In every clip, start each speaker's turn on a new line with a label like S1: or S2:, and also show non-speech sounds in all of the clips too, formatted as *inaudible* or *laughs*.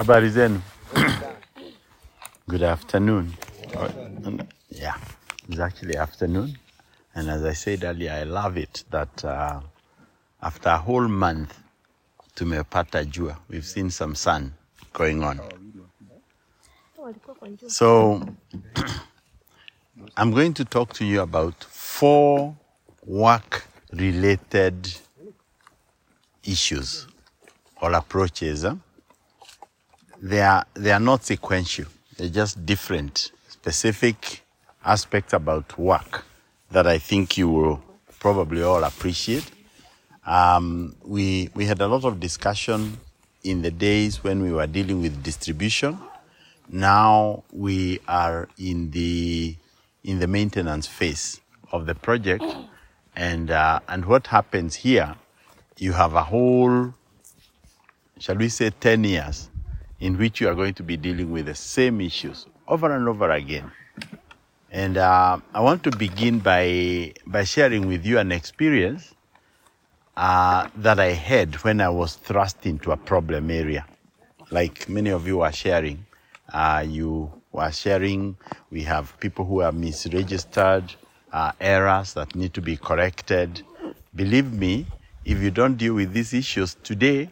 S1: Habari zenu. Good afternoon. Yeah, it's actually afternoon. And as I said earlier, I love it that uh, after a whole month, tumepata jua. We've seen some sun going on. So *clears throat* I'm going to talk to you about four work related issues or approaches. huh? They are they are not sequential. They're just different, specific aspects about work that I think you will probably all appreciate. Um, we we had a lot of discussion in the days when we were dealing with distribution. Now we are in the in the maintenance phase of the project, and uh, and what happens here, you have a whole, shall we say, ten years, in which you are going to be dealing with the same issues over and over again. And uh, I want to begin by by sharing with you an experience uh, that I had when I was thrust into a problem area. Like many of you are sharing, uh, you were sharing. We have people who are misregistered, uh, errors that need to be corrected. Believe me, if you don't deal with these issues today,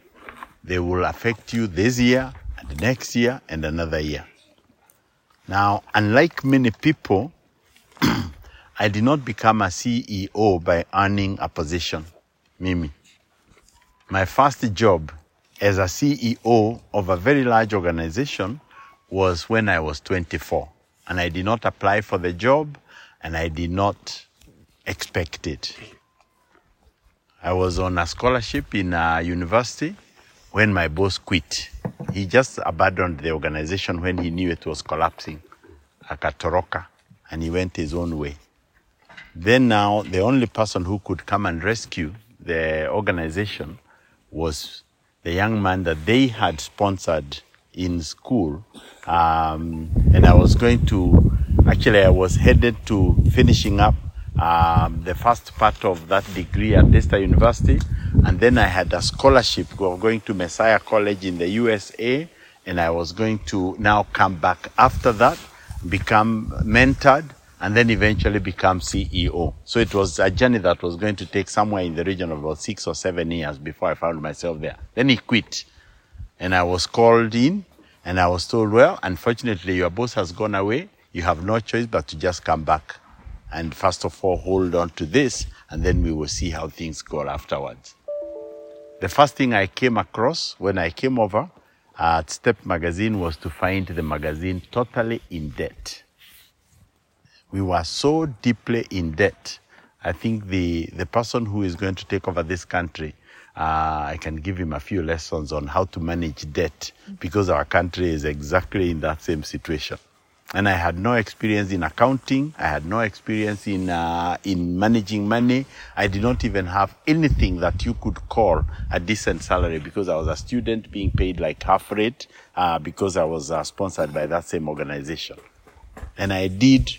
S1: they will affect you this year the next year and another year. Now, unlike many people, *clears throat* I did not become a CEO by earning a position. Mimi. My first job as a CEO of a very large organization was when I was 24. And I did not apply for the job and I did not expect it. I was on a scholarship in a university when my boss quit. He just abandoned the organization when he knew it was collapsing. Akatoroka, and he went his own way. Then now, the only person who could come and rescue the organization was the young man that they had sponsored in school. Um, and I was going to, actually, I was headed to finishing up um, the first part of that degree at Daystar University. And then I had a scholarship of going to Messiah College in the USA. And I was going to now come back after that, become mentored, and then eventually become CEO. So it was a journey that was going to take somewhere in the region of about six or seven years before I found myself there. Then he quit. And I was called in and I was told, well, unfortunately, your boss has gone away. You have no choice but to just come back. And first of all, hold on to this, and then we will see how things go afterwards. The first thing I came across when I came over at Step Magazine was to find the magazine totally in debt. We were so deeply in debt. I think the, the person who is going to take over this country, uh, I can give him a few lessons on how to manage debt because our country is exactly in that same situation. And I had no experience in accounting. I had no experience in uh, in managing money. I did not even have anything that you could call a decent salary because I was a student being paid like half rate uh, because I was uh, sponsored by that same organization. And I did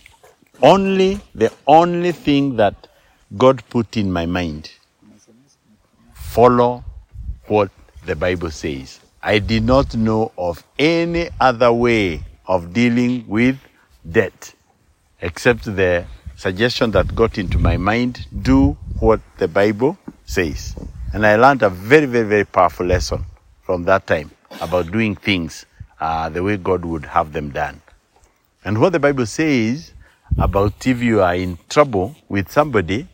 S1: only the only thing that God put in my mind follow what the Bible says. I did not know of any other way of dealing with debt except the suggestion that got into my mind do what the Bible says. And I learned a very, very, very powerful lesson from that time about doing things uh, the way God would have them done. And what the Bible says about if you are in trouble with somebody,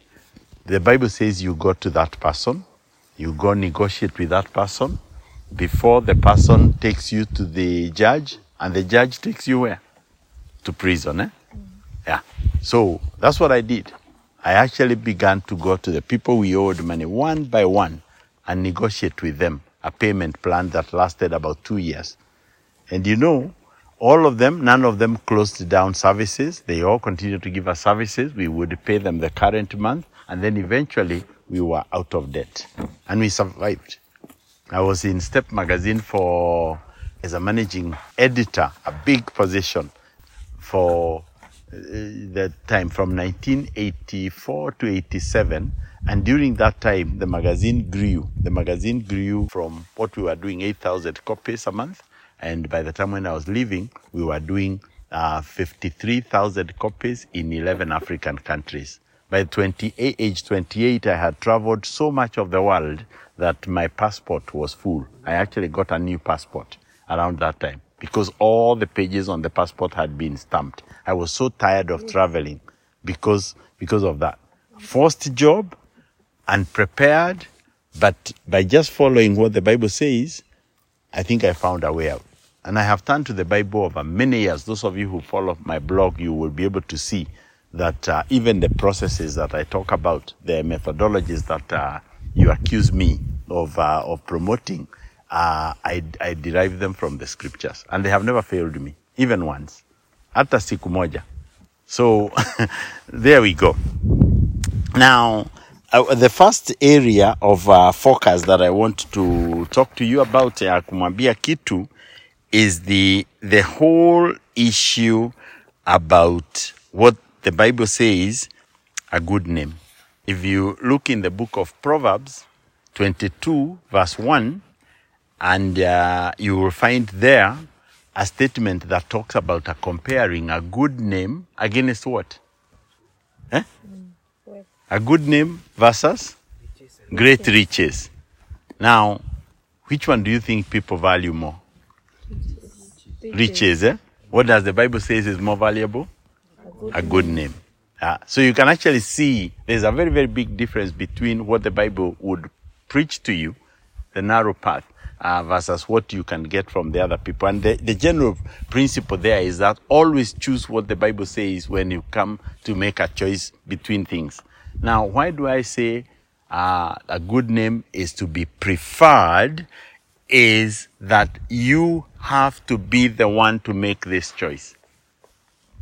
S1: the Bible says you go to that person, you go negotiate with that person before the person takes you to the judge, and the judge takes you where? To prison, eh? Yeah. So that's what I did. I actually began to go to the people we owed money one by one and negotiate with them a payment plan that lasted about two years. And you know, all of them, none of them closed down services. They all continued to give us services. We would pay them the current month. And then eventually we were out of debt. And we survived. I was in Step Magazine for, as a managing editor, a big position for uh, that time from 1984 to 87. And during that time, the magazine grew. The magazine grew from what we were doing, 8,000 copies a month, And by the time when I was leaving, we were doing uh, 53,000 copies in 11 African countries. By 28, age 28, I had traveled so much of the world that my passport was full. I actually got a new passport around that time because all the pages on the passport had been stamped. I was so tired of traveling because, because of that. Forced job and prepared, but by just following what the Bible says, I think I found a way out. And I have turned to the Bible over many years. Those of you who follow my blog, you will be able to see that uh, even the processes that I talk about, the methodologies that uh, you accuse me of, uh, of promoting, uh, I, I derive them from the scriptures. And they have never failed me, even once. Hata siku moja. So *laughs* there we go. Now, uh, the first area of uh, focus that I want to talk to you about ya kumwambia kitu is the the whole issue about what the Bible says a good name. If you look in the book of Proverbs 22 verse 1 and uh, you will find there a statement that talks about a comparing a good name against what? Eh? A good name versus great riches. Now, which one do you think people value more? Riches, eh? What does the Bible say is more valuable? A good name. Uh, so you can actually see there's a very, very big difference between what the Bible would preach to you, the narrow path, uh, versus what you can get from the other people. And the, the general principle there is that always choose what the Bible says when you come to make a choice between things. Now, why do I say uh, a good name is to be preferred? Is that you have to be the one to make this choice.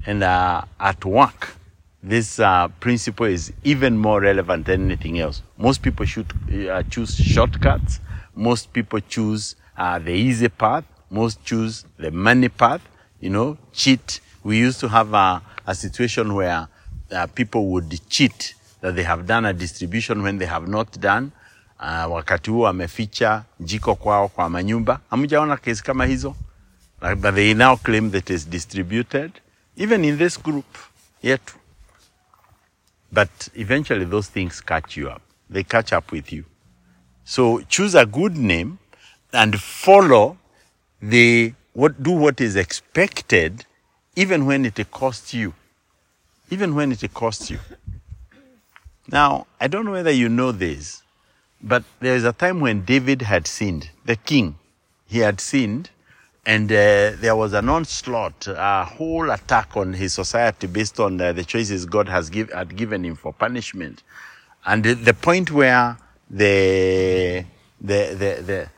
S1: And uh, at work, this uh, principle is even more relevant than anything else. Most people should uh, choose shortcuts. Most people choose uh, the easy path. Most choose the money path. You know, cheat. We used to have a, a situation where uh, people would cheat that they have done a distribution when they have not done. Uh, wakati huo wameficha jiko kwao kwa manyumba. Hamjaona kesi kama hizo? Like, but they now claim that it's distributed, even in this group yet. But eventually those things catch you up. They catch up with you. So choose a good name and follow the, what, do what is expected even when it costs you. Even when it costs you. Now, I don't know whether you know this, but there is a time when David had sinned, the king. He had sinned, and uh, there was an onslaught, a whole attack on his society based on uh, the choices God has give, had given him for punishment. And the, the point where the, the, the, the,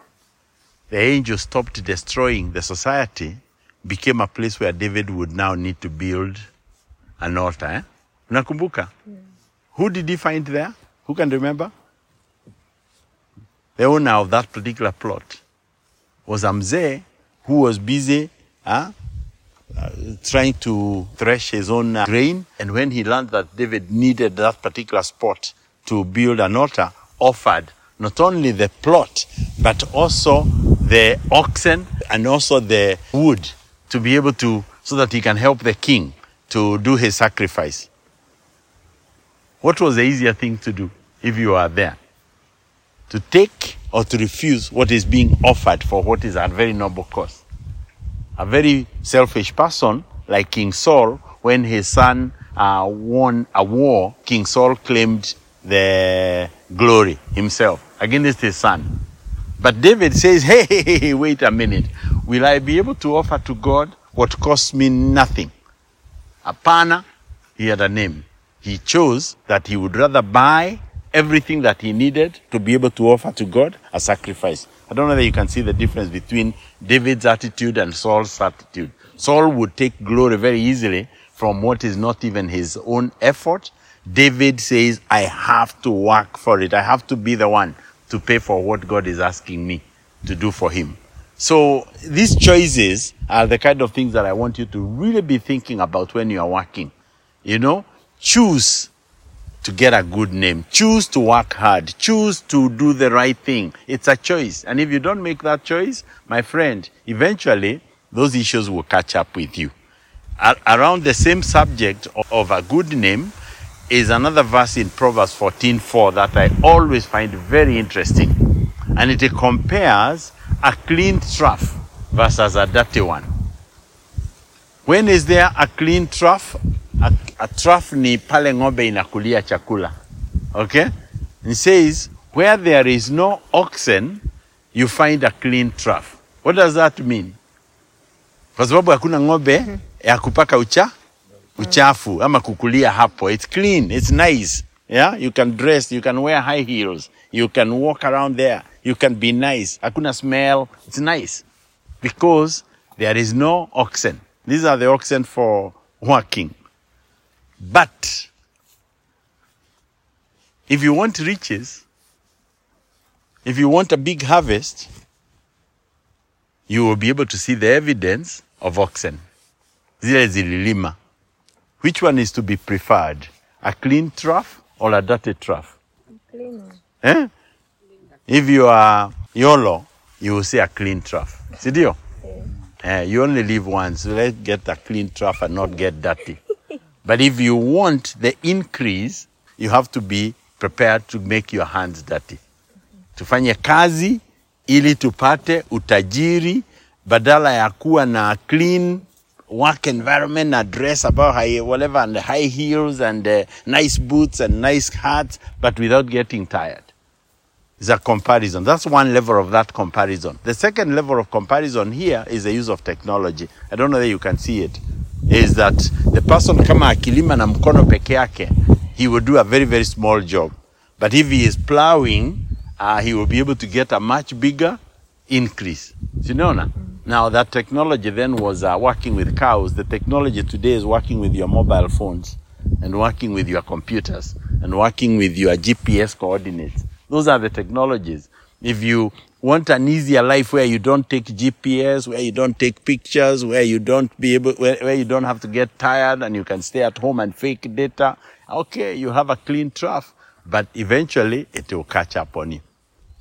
S1: the angel stopped destroying the society became a place where David would now need to build an altar. Eh? Unakumbuka? Who did he find there? Who can remember? The owner of that particular plot was Amze, who was busy huh, uh, trying to thresh his own uh, grain. And when he learned that David needed that particular spot to build an altar, offered not only the plot, but also the oxen and also the wood to be able to, so that he can help the king to do his sacrifice. What was the easier thing to do if you are there? To take or to refuse what is being offered for what is a very noble cause. A very selfish person like King Saul, when his son uh, won a war, King Saul claimed the glory himself against his son. But David says, *laughs* hey, hey, hey, wait a minute. Will I be able to offer to God what costs me nothing? Apana, he had a name. He chose that he would rather buy everything that he needed to be able to offer to God a sacrifice. I don't know that you can see the difference between David's attitude and Saul's attitude. Saul would take glory very easily from what is not even his own effort. David says, I have to work for it. I have to be the one to pay for what God is asking me to do for him. So these choices are the kind of things that I want you to really be thinking about when you are working. You know, choose to get a good name. Choose to work hard. Choose to do the right thing. It's a choice. And if you don't make that choice, my friend, eventually those issues will catch up with you. Around the same subject of a good name is another verse in Proverbs 14:4 that I always find very interesting. And it compares a clean trough versus a dirty one. When is there a clean trough? A, a trough ni pale ng'ombe inakulia chakula. Okay? It says, where there is no oxen, you find a clean trough. What does that mean? Kwa sababu hakuna ng'ombe ya kupaka ucha uchafu ama kukulia hapo. It's clean, it's nice. Yeah, you can dress, you can wear high heels, you can walk around there, you can be nice. Hakuna smell, it's nice because there is no oxen. These are the oxen for working. But if you want riches, if you want a big harvest, you will be able to see the evidence of oxen. Zile zililima. Which one is to be preferred? A clean trough or a dirty trough?
S2: Clean.
S1: Eh? If you are YOLO, you will see a clean trough. Sidio? Eh, you only live once, so let's get a clean trough and not get dirty. but if you want the increase, you have to be prepared to make your hands dirty. Tufanye kazi ili tupate utajiri badala ya kuwa na clean work environment na dress about high, whatever and high heels and uh, nice boots and nice hats but without getting tired. It's a comparison. That's one level of that comparison. The second level of comparison here is the use of technology. I don't know that you can see it. Is that the person kama akilima na mkono peke yake, he will do a very, very small job. But if he is plowing, uh, he will be able to get a much bigger increase. Sinaona? Now Now that technology then was uh, working with cows. The technology today is working with your mobile phones and working with your computers and working with your GPS coordinates. Those are the technologies. If you want an easier life where you don't take GPS, where you don't take pictures, where you don't be able, where, where you don't have to get tired and you can stay at home and fake data, okay, you have a clean trough, but eventually it will catch up on you.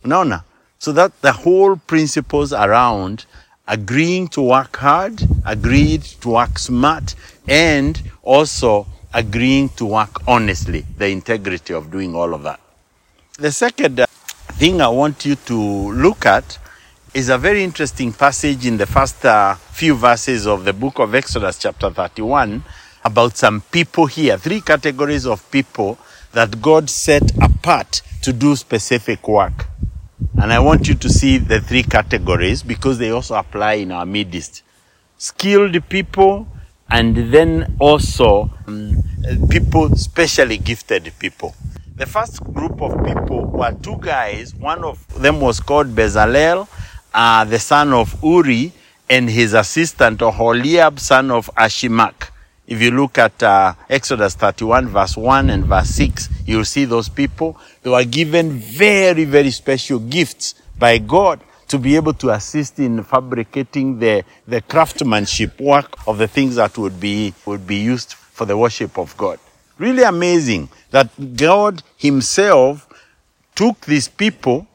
S1: Unaona? So that the whole principles around agreeing to work hard, agreed to work smart, and also agreeing to work honestly, the integrity of doing all of that. The second uh, thing I want you to look at is a very interesting passage in the first uh, few verses of the book of Exodus, chapter 31, about some people here, three categories of people that God set apart to do specific work. And I want you to see the three categories because they also apply in our midst. Skilled people, and then also um, people, specially gifted people. The first group of people were two guys. One of them was called Bezalel, uh, the son of Uri, and his assistant Oholiab, son of Ahisamach. If you look at uh, Exodus 31, verse 1 and verse 6, you'll see those people. They were given very, very special gifts by God to be able to assist in fabricating the, the craftsmanship work of the things that would be, would be used for the worship of God. Really amazing that God Himself took these people,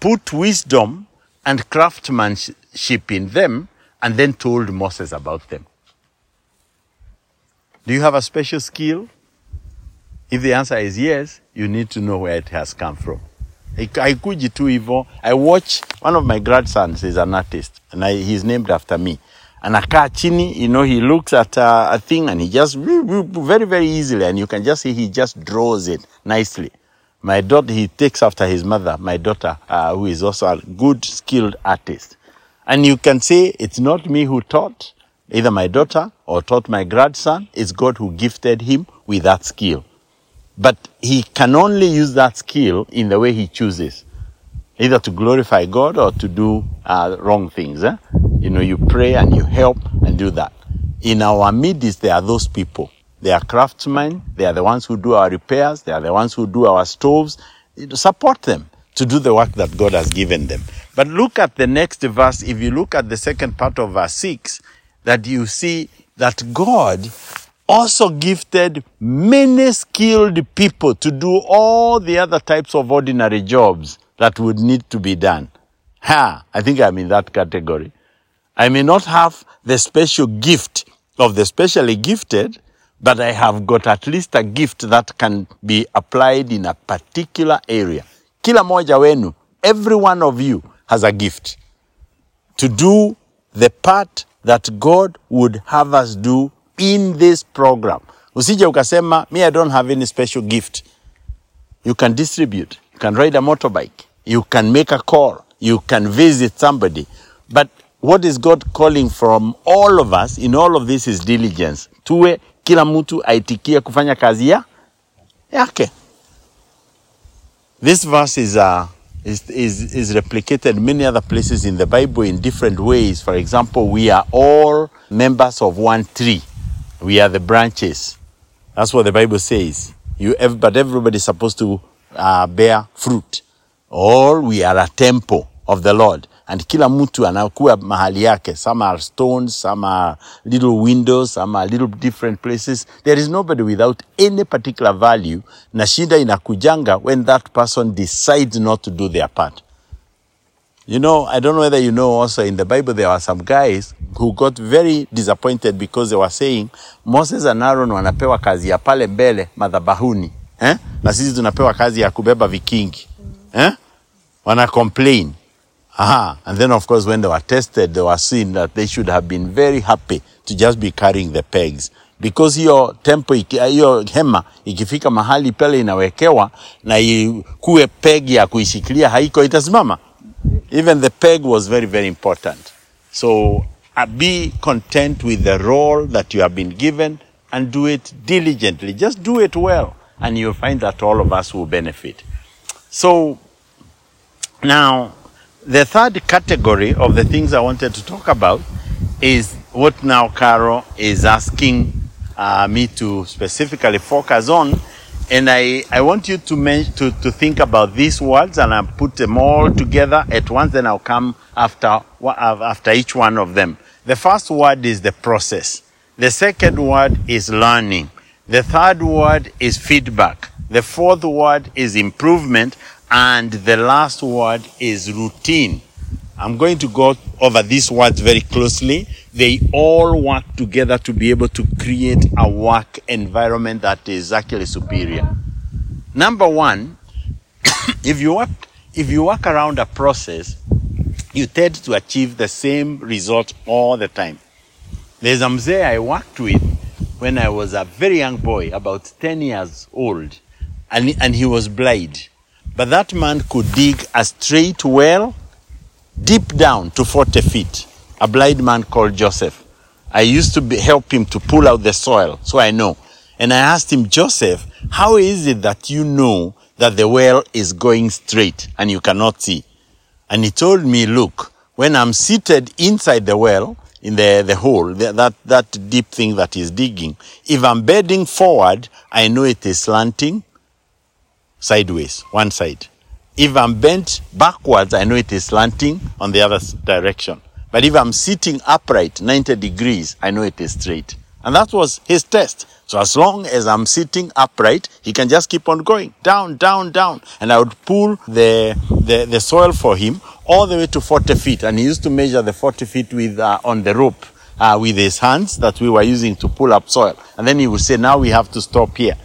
S1: put wisdom and craftsmanship in them, and then told Moses about them. Do you have a special skill? If the answer is yes, you need to know where it has come from. I watch, one of my grandsons is an artist, and I, he's named after me. Anakaa chini, you know, he looks at uh, a thing and he just very, very easily, and you can just see he just draws it nicely. My daughter, he takes after his mother, my daughter, uh, who is also a good, skilled artist. And you can say it's not me who taught, either my daughter or taught my grandson. It's God who gifted him with that skill. But he can only use that skill in the way he chooses, either to glorify God or to do uh, wrong things. Eh? You know, you pray and you help and do that. In our midst, there are those people. They are craftsmen. They are the ones who do our repairs. They are the ones who do our stoves. Support them to do the work that God has given them. But look at the next verse. If you look at the second part of verse 6, that you see that God also gifted many skilled people to do all the other types of ordinary jobs that would need to be done. Ha, I think I'm in that category. I may not have the special gift of the specially gifted, but I have got at least a gift that can be applied in a particular area. Kila moja wenu, every one of you has a gift to do the part that God would have us do in this program. Usije ukasema, me I don't have any special gift. You can distribute. You can ride a motorbike. You can make a call. You can visit somebody. But what is God calling from all of us in all of this is diligence. Tuwe kila mtu aitikie kufanya kazi ya yake. This verse is, uh, is, is, is replicated many other places in the Bible in different ways. For example, we are all members of one tree. We are the branches. That's what the Bible says. You, but everybody's supposed to uh, bear fruit. All we are a temple of the Lord. And kila mtu anakuwa mahali yake. Some are stones, some are little windows, some are little different places. There is nobody without any particular value. Na shida inakujanga when that person decides not to do their part. You know, I don't know whether you know also in the Bible there were some guys who got very disappointed because they were saying Moses and Aaron wanapewa kazi ya pale mbele madhabahuni eh? na sisi tunapewa kazi ya kubeba vikingi eh? wana complain Aha. And then, of course, when they were tested, they were seen that they should have been very happy to just be carrying the pegs. Because hiyo tempo, hiyo hema ikifika mahali pale inawekewa na ikuwe peg ya kuishikilia haiko itasimama. Even the peg was very, very important. So uh, be content with the role that you have been given and do it diligently. Just do it well, and you'll find that all of us will benefit. So now, the third category of the things I wanted to talk about is what now Caro is asking uh, me to specifically focus on. And I, I want you to, men- to, to think about these words and I'll put them all together at once, then I'll come after, after each one of them. The first word is the process. The second word is learning. The third word is feedback. The fourth word is improvement. And the last word is routine. I'm going to go over these words very closely. They all work together to be able to create a work environment that is actually superior. Number one, *coughs* if you work, if you work around a process, you tend to achieve the same result all the time. There's a mzee I worked with when I was a very young boy, about 10 years old, and, and he was blind. But that man could dig a straight well deep down to 40 feet. A blind man called Joseph. I used to be, help him to pull out the soil, so I know. And I asked him, Joseph, how is it that you know that the well is going straight and you cannot see? And he told me, look, when I'm seated inside the well, in the, the hole, the, that, that deep thing that he's digging, if I'm bedding forward, I know it is slanting sideways, one side. If I'm bent backwards, I know it is slanting on the other direction. But if I'm sitting upright 90 degrees, I know it is straight. And that was his test. So as long as I'm sitting upright, he can just keep on going down, down, down. And I would pull the, the, the soil for him all the way to 40 feet. And he used to measure the 40 feet with, uh, on the rope uh, with his hands that we were using to pull up soil. And then he would say, now we have to stop here.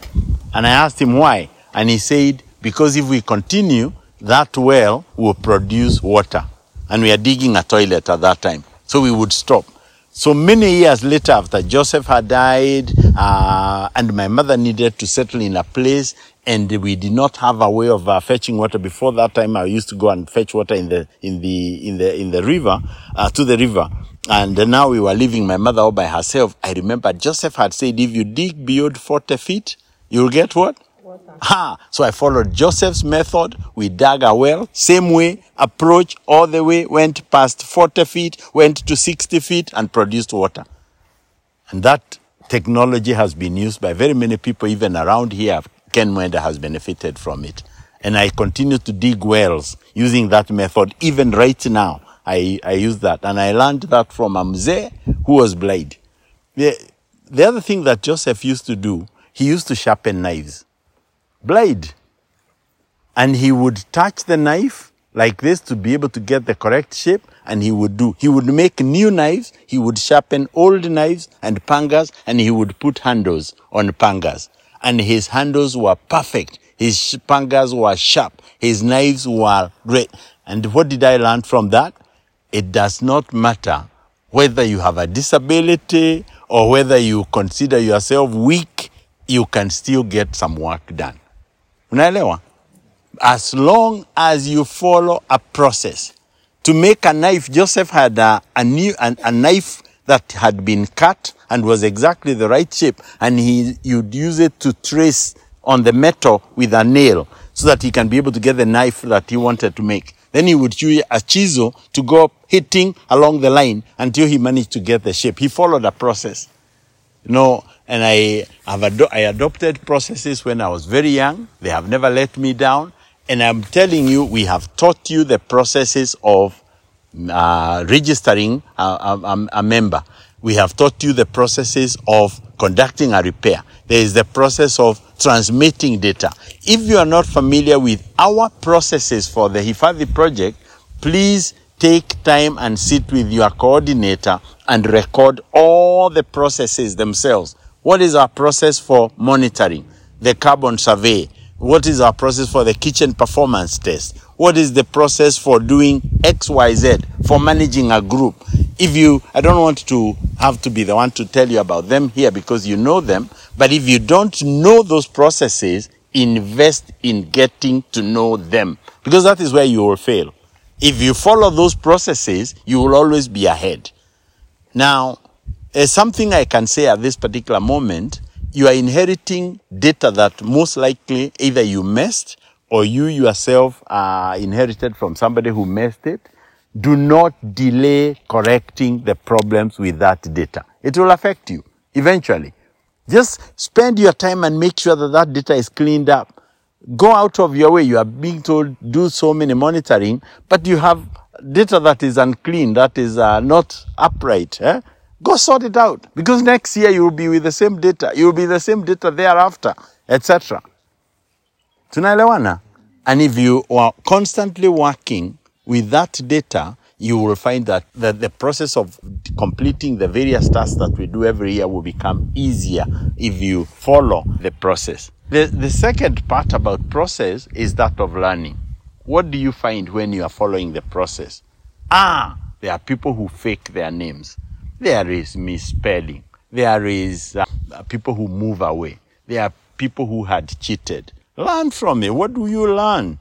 S1: And I asked him why. And he said, because if we continue, that well will produce water. And we are digging a toilet at that time. So we would stop. So many years later, after Joseph had died, uh, and my mother needed to settle in a place, and we did not have a way of uh, fetching water. Before that time, I used to go and fetch water in the in the in the in the river uh, to the river. And now we were leaving my mother all by herself. I remember Joseph had said, if you dig beyond 40 feet, you'll get what? Ha! So I followed Joseph's method. We dug a well, same way, approach all the way, went past 40 feet, went to 60 feet, and produced water. And that technology has been used by very many people, even around here. Ken Mwenda has benefited from it. And I continue to dig wells using that method, even right now. I, I use that. And I learned that from a mzee who was blind. The, the other thing that Joseph used to do, he used to sharpen knives. Blade. And he would touch the knife like this to be able to get the correct shape. And he would do, he would make new knives. He would sharpen old knives and pangas and he would put handles on pangas. And his handles were perfect. His pangas were sharp. His knives were great. And what did I learn from that? It does not matter whether you have a disability or whether you consider yourself weak, you can still get some work done. Unaelewa? As long as you follow a process. To make a knife, Joseph had a, a new a, a knife that had been cut and was exactly the right shape, and he you'd use it to trace on the metal with a nail so that he can be able to get the knife that he wanted to make. Then he would use a chisel to go hitting along the line until he managed to get the shape. He followed a process. You know, and I have I adopted processes when I was very young. They have never let me down. And I'm telling you, we have taught you the processes of uh, registering a, a, a member. We have taught you the processes of conducting a repair. There is the process of transmitting data. If you are not familiar with our processes for the Hifadhi project, please take time and sit with your coordinator and record all the processes themselves. What is our process for monitoring? The carbon survey. What is our process for the kitchen performance test? What is the process for doing XYZ for managing a group? If you, I don't want to have to be the one to tell you about them here because you know them, but if you don't know those processes, invest in getting to know them because that is where you will fail. If you follow those processes, you will always be ahead. Now, there's something I can say at this particular moment. You are inheriting data that most likely either you messed or you yourself uh, inherited from somebody who messed it. Do not delay correcting the problems with that data. It will affect you eventually. Just spend your time and make sure that that data is cleaned up. Go out of your way. You are being told do so many monitoring, but you have data that is unclean, that is uh, not upright. Eh? Go sort it out because next year you will be with the same data. You will be the same data thereafter, etc. Tunaelewana? And if you are constantly working with that data, you will find that the, the process of completing the various tasks that we do every year will become easier if you follow the process. The, the second part about process is that of learning. What do you find when you are following the process? Ah, there are people who fake their names. There is misspelling. There is uh, people who move away. There are people who had cheated. Learn from it. What do you learn?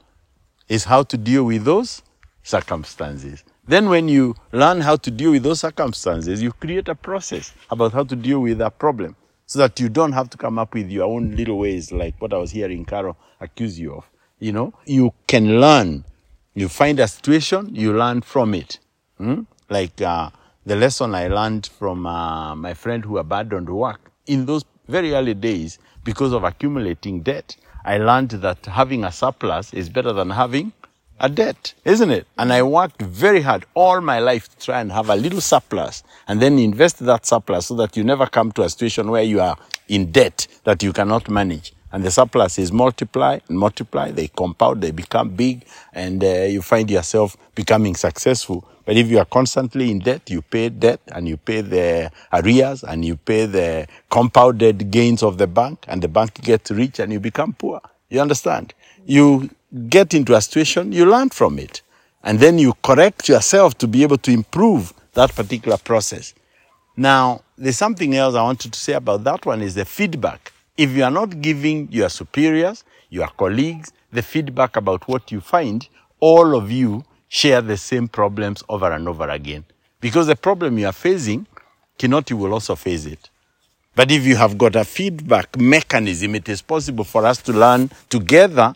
S1: Is how to deal with those circumstances. Then, when you learn how to deal with those circumstances, you create a process about how to deal with that problem so that you don't have to come up with your own little ways like what I was hearing Carol accuse you of. You know, you can learn. You find a situation, you learn from it. Hmm? Like uh, the lesson I learned from uh, my friend who abandoned work in those very early days because of accumulating debt. I learned that having a surplus is better than having a debt, isn't it? And I worked very hard all my life to try and have a little surplus and then invest that surplus so that you never come to a situation where you are in debt that you cannot manage. And the surplus is multiply and multiply, they compound, they become big, and uh, you find yourself becoming successful. But if you are constantly in debt, you pay debt and you pay the arrears and you pay the compounded gains of the bank, and the bank gets rich and you become poor. You understand? You get into a situation, you learn from it. And then you correct yourself to be able to improve that particular process. Now, there's something else I wanted to say about that one is the feedback. If you are not giving your superiors, your colleagues, the feedback about what you find, all of you share the same problems over and over again. Because the problem you are facing, Kinoti will also face it. But if you have got a feedback mechanism, it is possible for us to learn together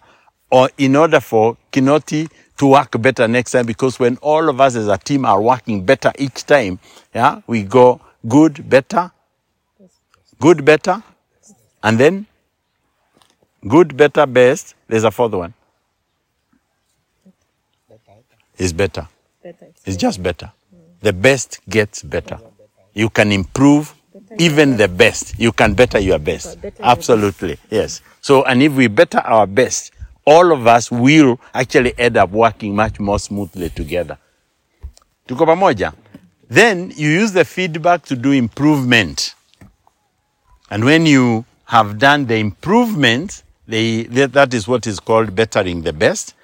S1: or in order for Kinoti to work better next time because when all of us as a team are working better each time, yeah, we go good, better, good, better, and then good, better, best. There's a fourth one. Is better.
S2: Better.
S1: It's just better. The best gets better. You can improve even the best. You can better your best.
S2: better
S1: Absolutely. Yes. So, and if we better our best, all of us will actually end up working much more smoothly together. Tuko pamoja? Then you use the feedback to do improvement. And when you have done the improvement, they, that that is what is called bettering the best.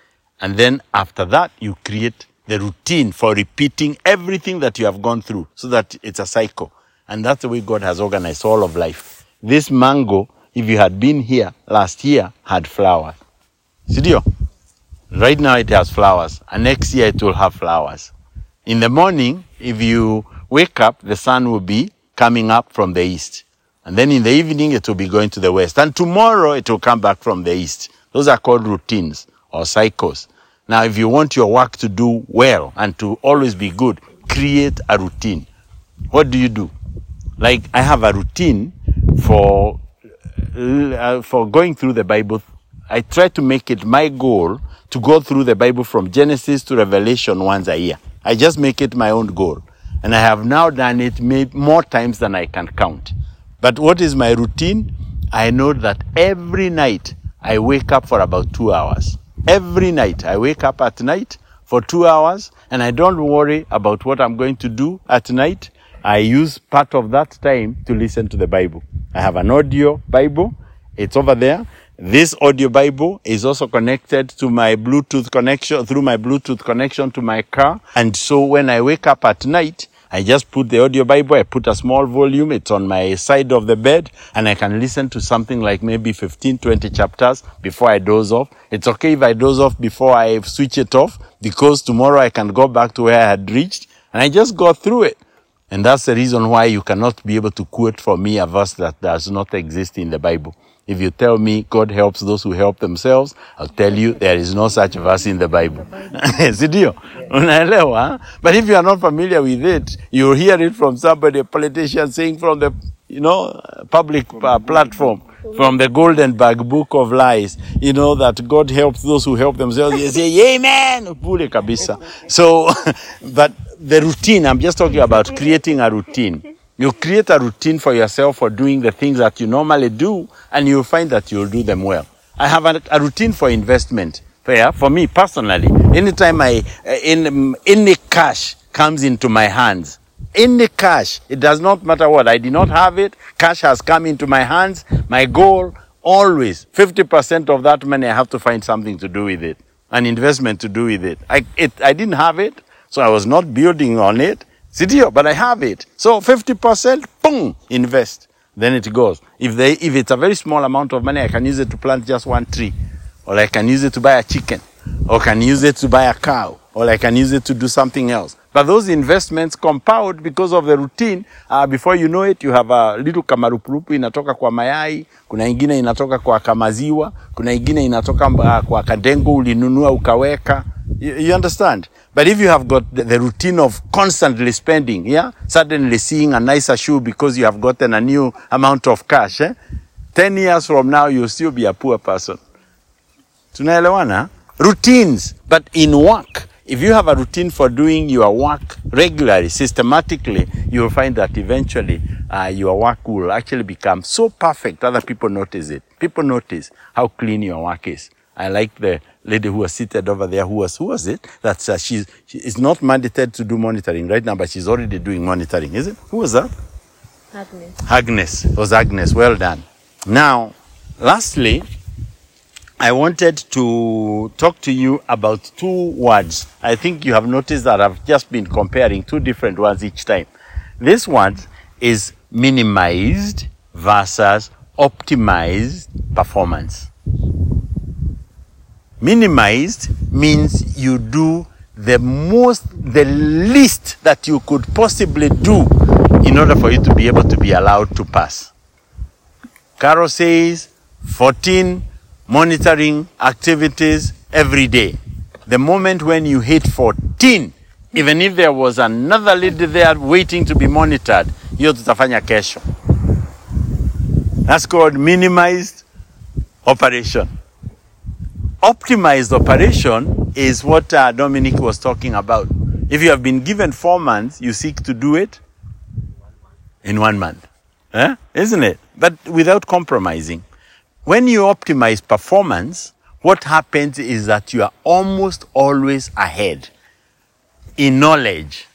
S1: And then after that, you create the routine for repeating everything that you have gone through so that it's a cycle. And that's the way God has organized all of life. This mango, if you had been here last year, had flowers. Sidio? Right now it has flowers. And next year it will have flowers. In the morning, if you wake up, the sun will be coming up from the east. And then in the evening, it will be going to the west. And tomorrow, it will come back from the east. Those are called routines or cycles. Now, if you want your work to do well and to always be good, create a routine. What do you do? Like, I have a routine for, uh, for going through the Bible. I try to make it my goal to go through the Bible from Genesis to Revelation once a year. I just make it my own goal. And I have now done it more times than I can count. But what is my routine? I know that every night I wake up for about two hours. Every night I wake up at night for two hours and I don't worry about what I'm going to do at night. I use part of that time to listen to the Bible. I have an audio Bible. It's over there. This audio Bible is also connected to my Bluetooth connection, through my Bluetooth connection to my car. And so when I wake up at night, I just put the audio Bible, I put a small volume, it's on my side of the bed, and I can listen to something like maybe 15, 20 chapters before I doze off. It's okay if I doze off before I switch it off, because tomorrow I can go back to where I had reached, and I just go through it. And that's the reason why you cannot be able to quote for me a verse that does not exist in the Bible. If you tell me God helps those who help themselves, I'll tell you there is no such verse in the Bible. *laughs* Si ndio? Unaelewa? But if you are not familiar with it, you'll hear it from somebody, a politician saying from the, you know, public uh, platform, from the golden bag Book of Lies, you know, that God helps those who help themselves. You say, Amen! Pule kabisa. So, *laughs* but the routine, I'm just talking about creating a routine. You create a routine for yourself for doing the things that you normally do, and you'll find that you'll do them well. I have a, a routine for investment. Yeah, for me personally, anytime I, uh, in, any cash comes into my hands, any cash, it does not matter what, I did not have it, cash has come into my hands, my goal, always, 50% of that money, I have to find something to do with it, an investment to do with it. I, it, I didn't have it, so I was not building on it, Sidio, but I have it. So 50%, boom, invest. Then it goes. If they, if it's a very small amount of money, I can use it to plant just one tree. Or I can use it to buy a chicken. Or I can use it to buy a cow. Or I can use it to do something else. But those investments compound because of the routine. Uh, before you know it, you have a little kamarupurupu inatoka kwa mayai, kuna ingine inatoka kwa kamaziwa, kuna ingine inatoka uh, kwa kadengo ulinunua ukaweka. You, you understand? But if you have got the, the routine of constantly spending, yeah, suddenly seeing a nicer shoe because you have gotten a new amount of cash, eh? 10 years from now, you'll still be a poor person. Tunaelewana? Routines. But in work, if you have a routine for doing your work regularly, systematically, you will find that eventually uh, your work will actually become so perfect, other people notice it. People notice how clean your work is. I like the lady who was seated over there. Who was who was it? That uh, she's she is not mandated to do monitoring right now, but she's already doing monitoring. Is it? Who was that?
S2: Agnes.
S1: Agnes. It was Agnes. Well done. Now, lastly, I wanted to talk to you about two words. I think you have noticed that I've just been comparing two different ones each time. This one is minimized versus optimized performance. Minimized means you do the most, the least that you could possibly do in order for you to be able to be allowed to pass. Carol says 14 monitoring activities every day. The moment when you hit 14, even if there was another lady there waiting to be monitored, hiyo tutafanya kesho. That's called minimized operation. Optimized operation is what uh, Dominic was talking about. If you have been given four months, you seek to do it in one month. Eh? Isn't it? But without compromising. When you optimize performance, what happens is that you are almost always ahead in knowledge.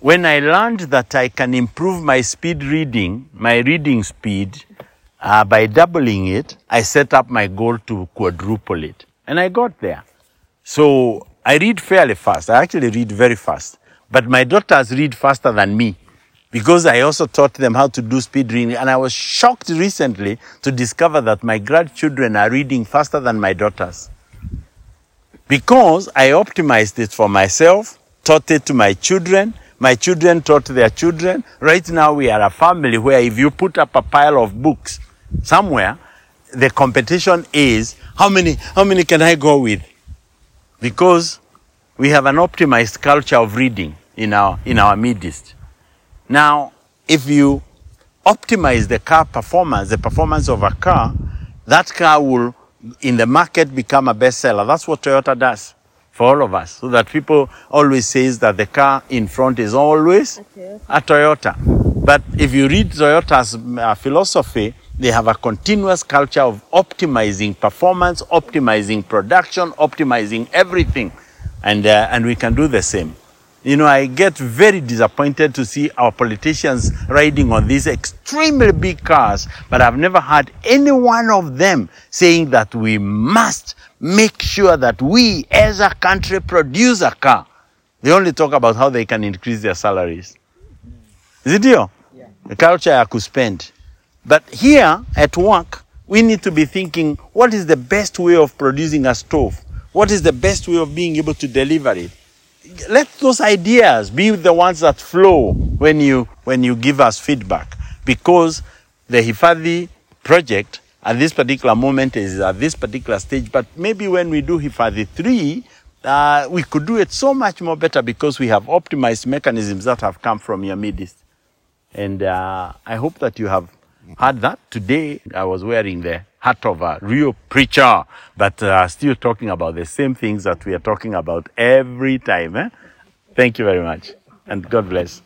S1: When I learned that I can improve my speed reading, my reading speed, uh, by doubling it, I set up my goal to quadruple it. And I got there. So I read fairly fast. I actually read very fast. But my daughters read faster than me because I also taught them how to do speed reading. And I was shocked recently to discover that my grandchildren are reading faster than my daughters. Because I optimized it for myself, taught it to my children, my children taught their children. Right now we are a family where if you put up a pile of books somewhere, the competition is how many, how many can I go with? Because we have an optimized culture of reading in our, in our midst. Now, if you optimize the car performance, the performance of a car, that car will, in the market, become a bestseller. That's what Toyota does for all of us. So that people always says that the car in front is always a Toyota. But if you read Toyota's uh, philosophy, they have a continuous culture of optimizing performance, optimizing production, optimizing everything. And, uh, and we can do the same. You know, I get very disappointed to see our politicians riding on these extremely big cars, but I've never heard any one of them saying that we must make sure that we as a country produce a car. They only talk about how they can increase their salaries. Is it you?
S2: Yeah.
S1: The culture I could spend. But here at work, we need to be thinking, what is the best way of producing a stove? What is the best way of being able to deliver it? Let those ideas be the ones that flow when you when you give us feedback. Because the hifadhi project at this particular moment is at this particular stage but maybe when we do hifadhi 3 uh, we could do it so much more better because we have optimized mechanisms that have come from your midst and uh, i hope that you have heard that today i was wearing the hat of a real preacher, but uh, still talking about the same things that we are talking about every time. Eh? Thank you very much, and God bless.